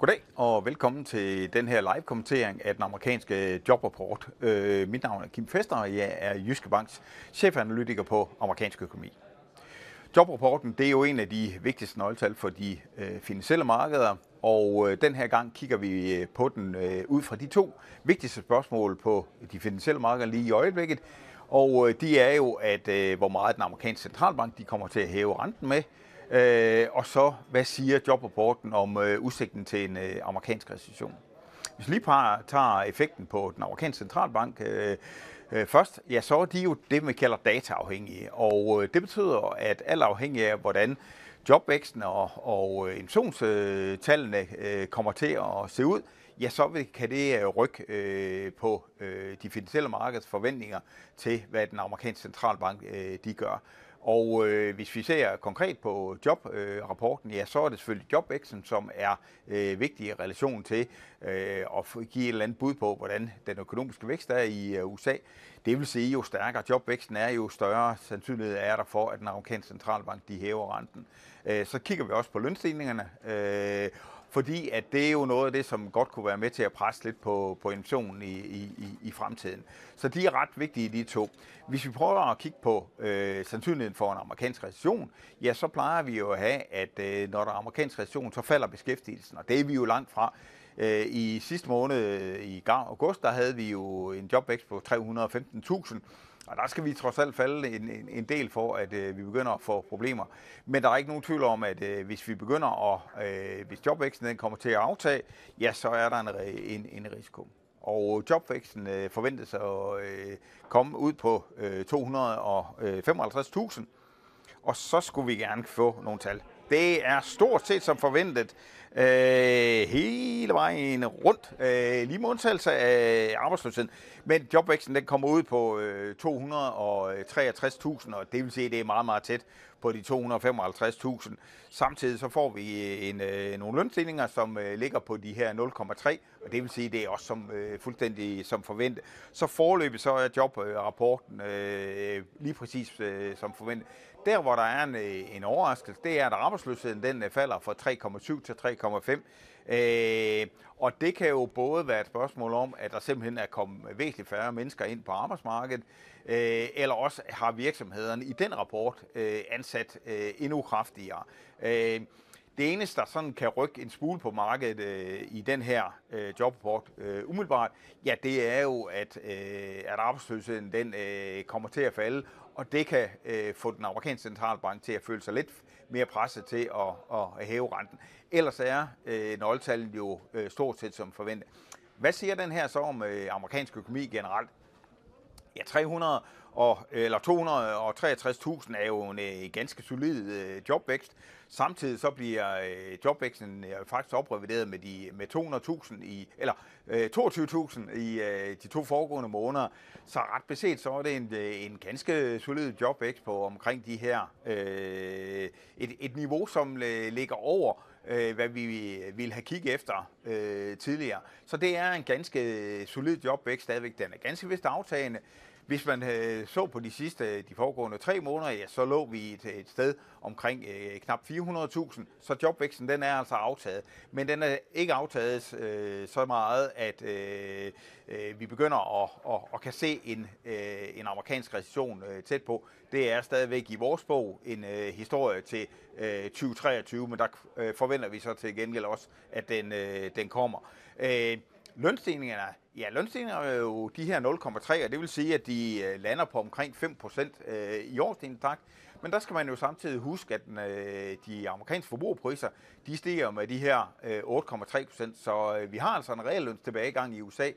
Goddag og velkommen til den her live-kommentering af den amerikanske jobrapport. Øh, mit navn er Kim Fester, og jeg er Jyske Banks chefanalytiker på amerikansk økonomi. Jobrapporten det er jo en af de vigtigste nøgletal for de øh, finansielle markeder, og øh, den her gang kigger vi øh, på den øh, ud fra de to vigtigste spørgsmål på de finansielle markeder lige i øjeblikket. Og øh, de er jo, at øh, hvor meget den amerikanske centralbank de kommer til at hæve renten med, Øh, og så, hvad siger jobrapporten om øh, udsigten til en øh, amerikansk recession? Hvis vi lige par, tager effekten på den amerikanske centralbank øh, øh, først, ja, så er de jo det, man kalder dataafhængige. Og øh, det betyder, at alt afhængig af, hvordan jobvæksten og, og øh, inflationstallene øh, kommer til at se ud, ja, så vil, kan det øh, rykke øh, på øh, de finansielle markeds forventninger til, hvad den amerikanske centralbank øh, de gør. Og øh, hvis vi ser konkret på jobrapporten, øh, ja, så er det selvfølgelig jobvæksten, som er øh, vigtig i relation til øh, at give et eller andet bud på, hvordan den økonomiske vækst er i øh, USA. Det vil sige, jo stærkere jobvæksten er, jo større sandsynlighed er der for, at den amerikanske centralbank de hæver renten. Øh, så kigger vi også på lønstigningerne. Øh, fordi at det er jo noget af det, som godt kunne være med til at presse lidt på, på inflationen i, i, i fremtiden. Så de er ret vigtige, de to. Hvis vi prøver at kigge på øh, sandsynligheden for en amerikansk recession, ja, så plejer vi jo at have, at øh, når der er amerikansk recession, så falder beskæftigelsen, og det er vi jo langt fra. Øh, I sidste måned, øh, i august, der havde vi jo en jobvækst på 315.000, og der skal vi trods alt falde en, en, en del for, at øh, vi begynder at få problemer. Men der er ikke nogen tvivl om, at øh, hvis vi begynder at, øh, hvis jobvæksten den kommer til at aftage, ja, så er der en, en, en risiko. Og øh, jobvæksten øh, forventes at øh, komme ud på øh, 255.000, øh, og så skulle vi gerne få nogle tal. Det er stort set som forventet øh, hele vejen rundt, øh, lige med undtagelse af arbejdsløsheden. Men jobvæksten den kommer ud på øh, 263.000, og det vil sige, at det er meget, meget tæt på de 255.000. Samtidig så får vi øh, en, øh, nogle lønstigninger, som øh, ligger på de her 0,3, og det vil sige, at det er også som, øh, fuldstændig som forventet. Så forløbet så er jobrapporten øh, lige præcis øh, som forventet. Der, hvor der er en, øh, en overraskelse, det er, at arbejdsløsheden den øh, falder fra 3,7 til 3,5. Øh, og det kan jo både være et spørgsmål om, at der simpelthen er kommet væsentligt færre mennesker ind på arbejdsmarkedet, øh, eller også har virksomhederne i den rapport øh, ansat øh, endnu kraftigere. Øh, det eneste, der sådan kan rykke en smule på markedet øh, i den her øh, jobrapport øh, umiddelbart, ja, det er jo, at, øh, at arbejdsløsheden den øh, kommer til at falde, og det kan øh, få den amerikanske centralbank til at føle sig lidt mere presset til at, at hæve renten. Ellers er øh, nøgletallet jo øh, stort set som forventet. Hvad siger den her så om øh, amerikansk økonomi generelt? Ja, 300 og, eller 263.000 er jo en øh, ganske solid øh, jobvækst. Samtidig så bliver øh, jobvæksten øh, faktisk oprevideret med, de, med 200.000 i, eller øh, 22.000 i øh, de to foregående måneder. Så ret beset så er det en, øh, en ganske solid jobvækst på omkring de her, øh, et, et niveau som øh, ligger over øh, hvad vi ville have kigget efter øh, tidligere. Så det er en ganske solid jobvækst stadigvæk. Den er ganske vist aftagende, hvis man øh, så på de sidste, øh, de foregående tre måneder, ja, så lå vi et, et sted omkring øh, knap 400.000, så jobvæksten den er altså aftaget. Men den er ikke aftaget øh, så meget, at øh, øh, vi begynder at, at, at kan se en, øh, en amerikansk recession øh, tæt på. Det er stadigvæk i vores bog en øh, historie til øh, 2023, men der øh, forventer vi så til gengæld også, at den, øh, den kommer. Øh, Lønstigningerne, ja, lønstigningerne er jo de her 0,3, og det vil sige, at de øh, lander på omkring 5% øh, i årstigningstakt. Men der skal man jo samtidig huske, at øh, de amerikanske forbrugerpriser, de stiger med de her øh, 8,3%, så øh, vi har altså en realløns tilbagegang i USA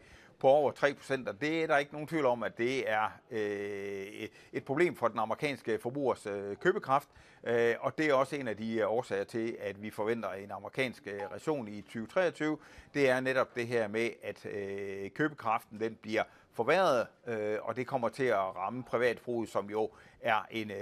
på over 3%, og det er der ikke nogen tvivl om, at det er øh, et problem for den amerikanske forbrugers øh, købekraft, øh, og det er også en af de øh, årsager til, at vi forventer en amerikansk øh, recession i 2023. Det er netop det her med, at øh, købekraften den bliver forværret, øh, og det kommer til at ramme privatforbruget, som jo er, en, øh,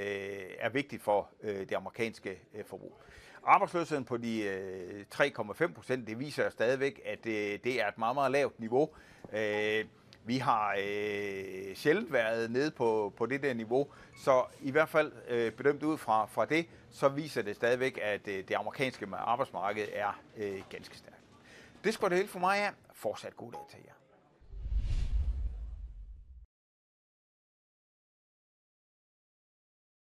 er vigtigt for øh, det amerikanske øh, forbrug. Arbejdsløsheden på de øh, 3,5 procent, det viser stadigvæk, at øh, det er et meget, meget lavt niveau. Øh, vi har øh, sjældent været nede på, på det der niveau, så i hvert fald øh, bedømt ud fra, fra det, så viser det stadigvæk, at øh, det amerikanske arbejdsmarked er øh, ganske stærkt. Det skal det hele for mig af. Fortsat god dag til jer.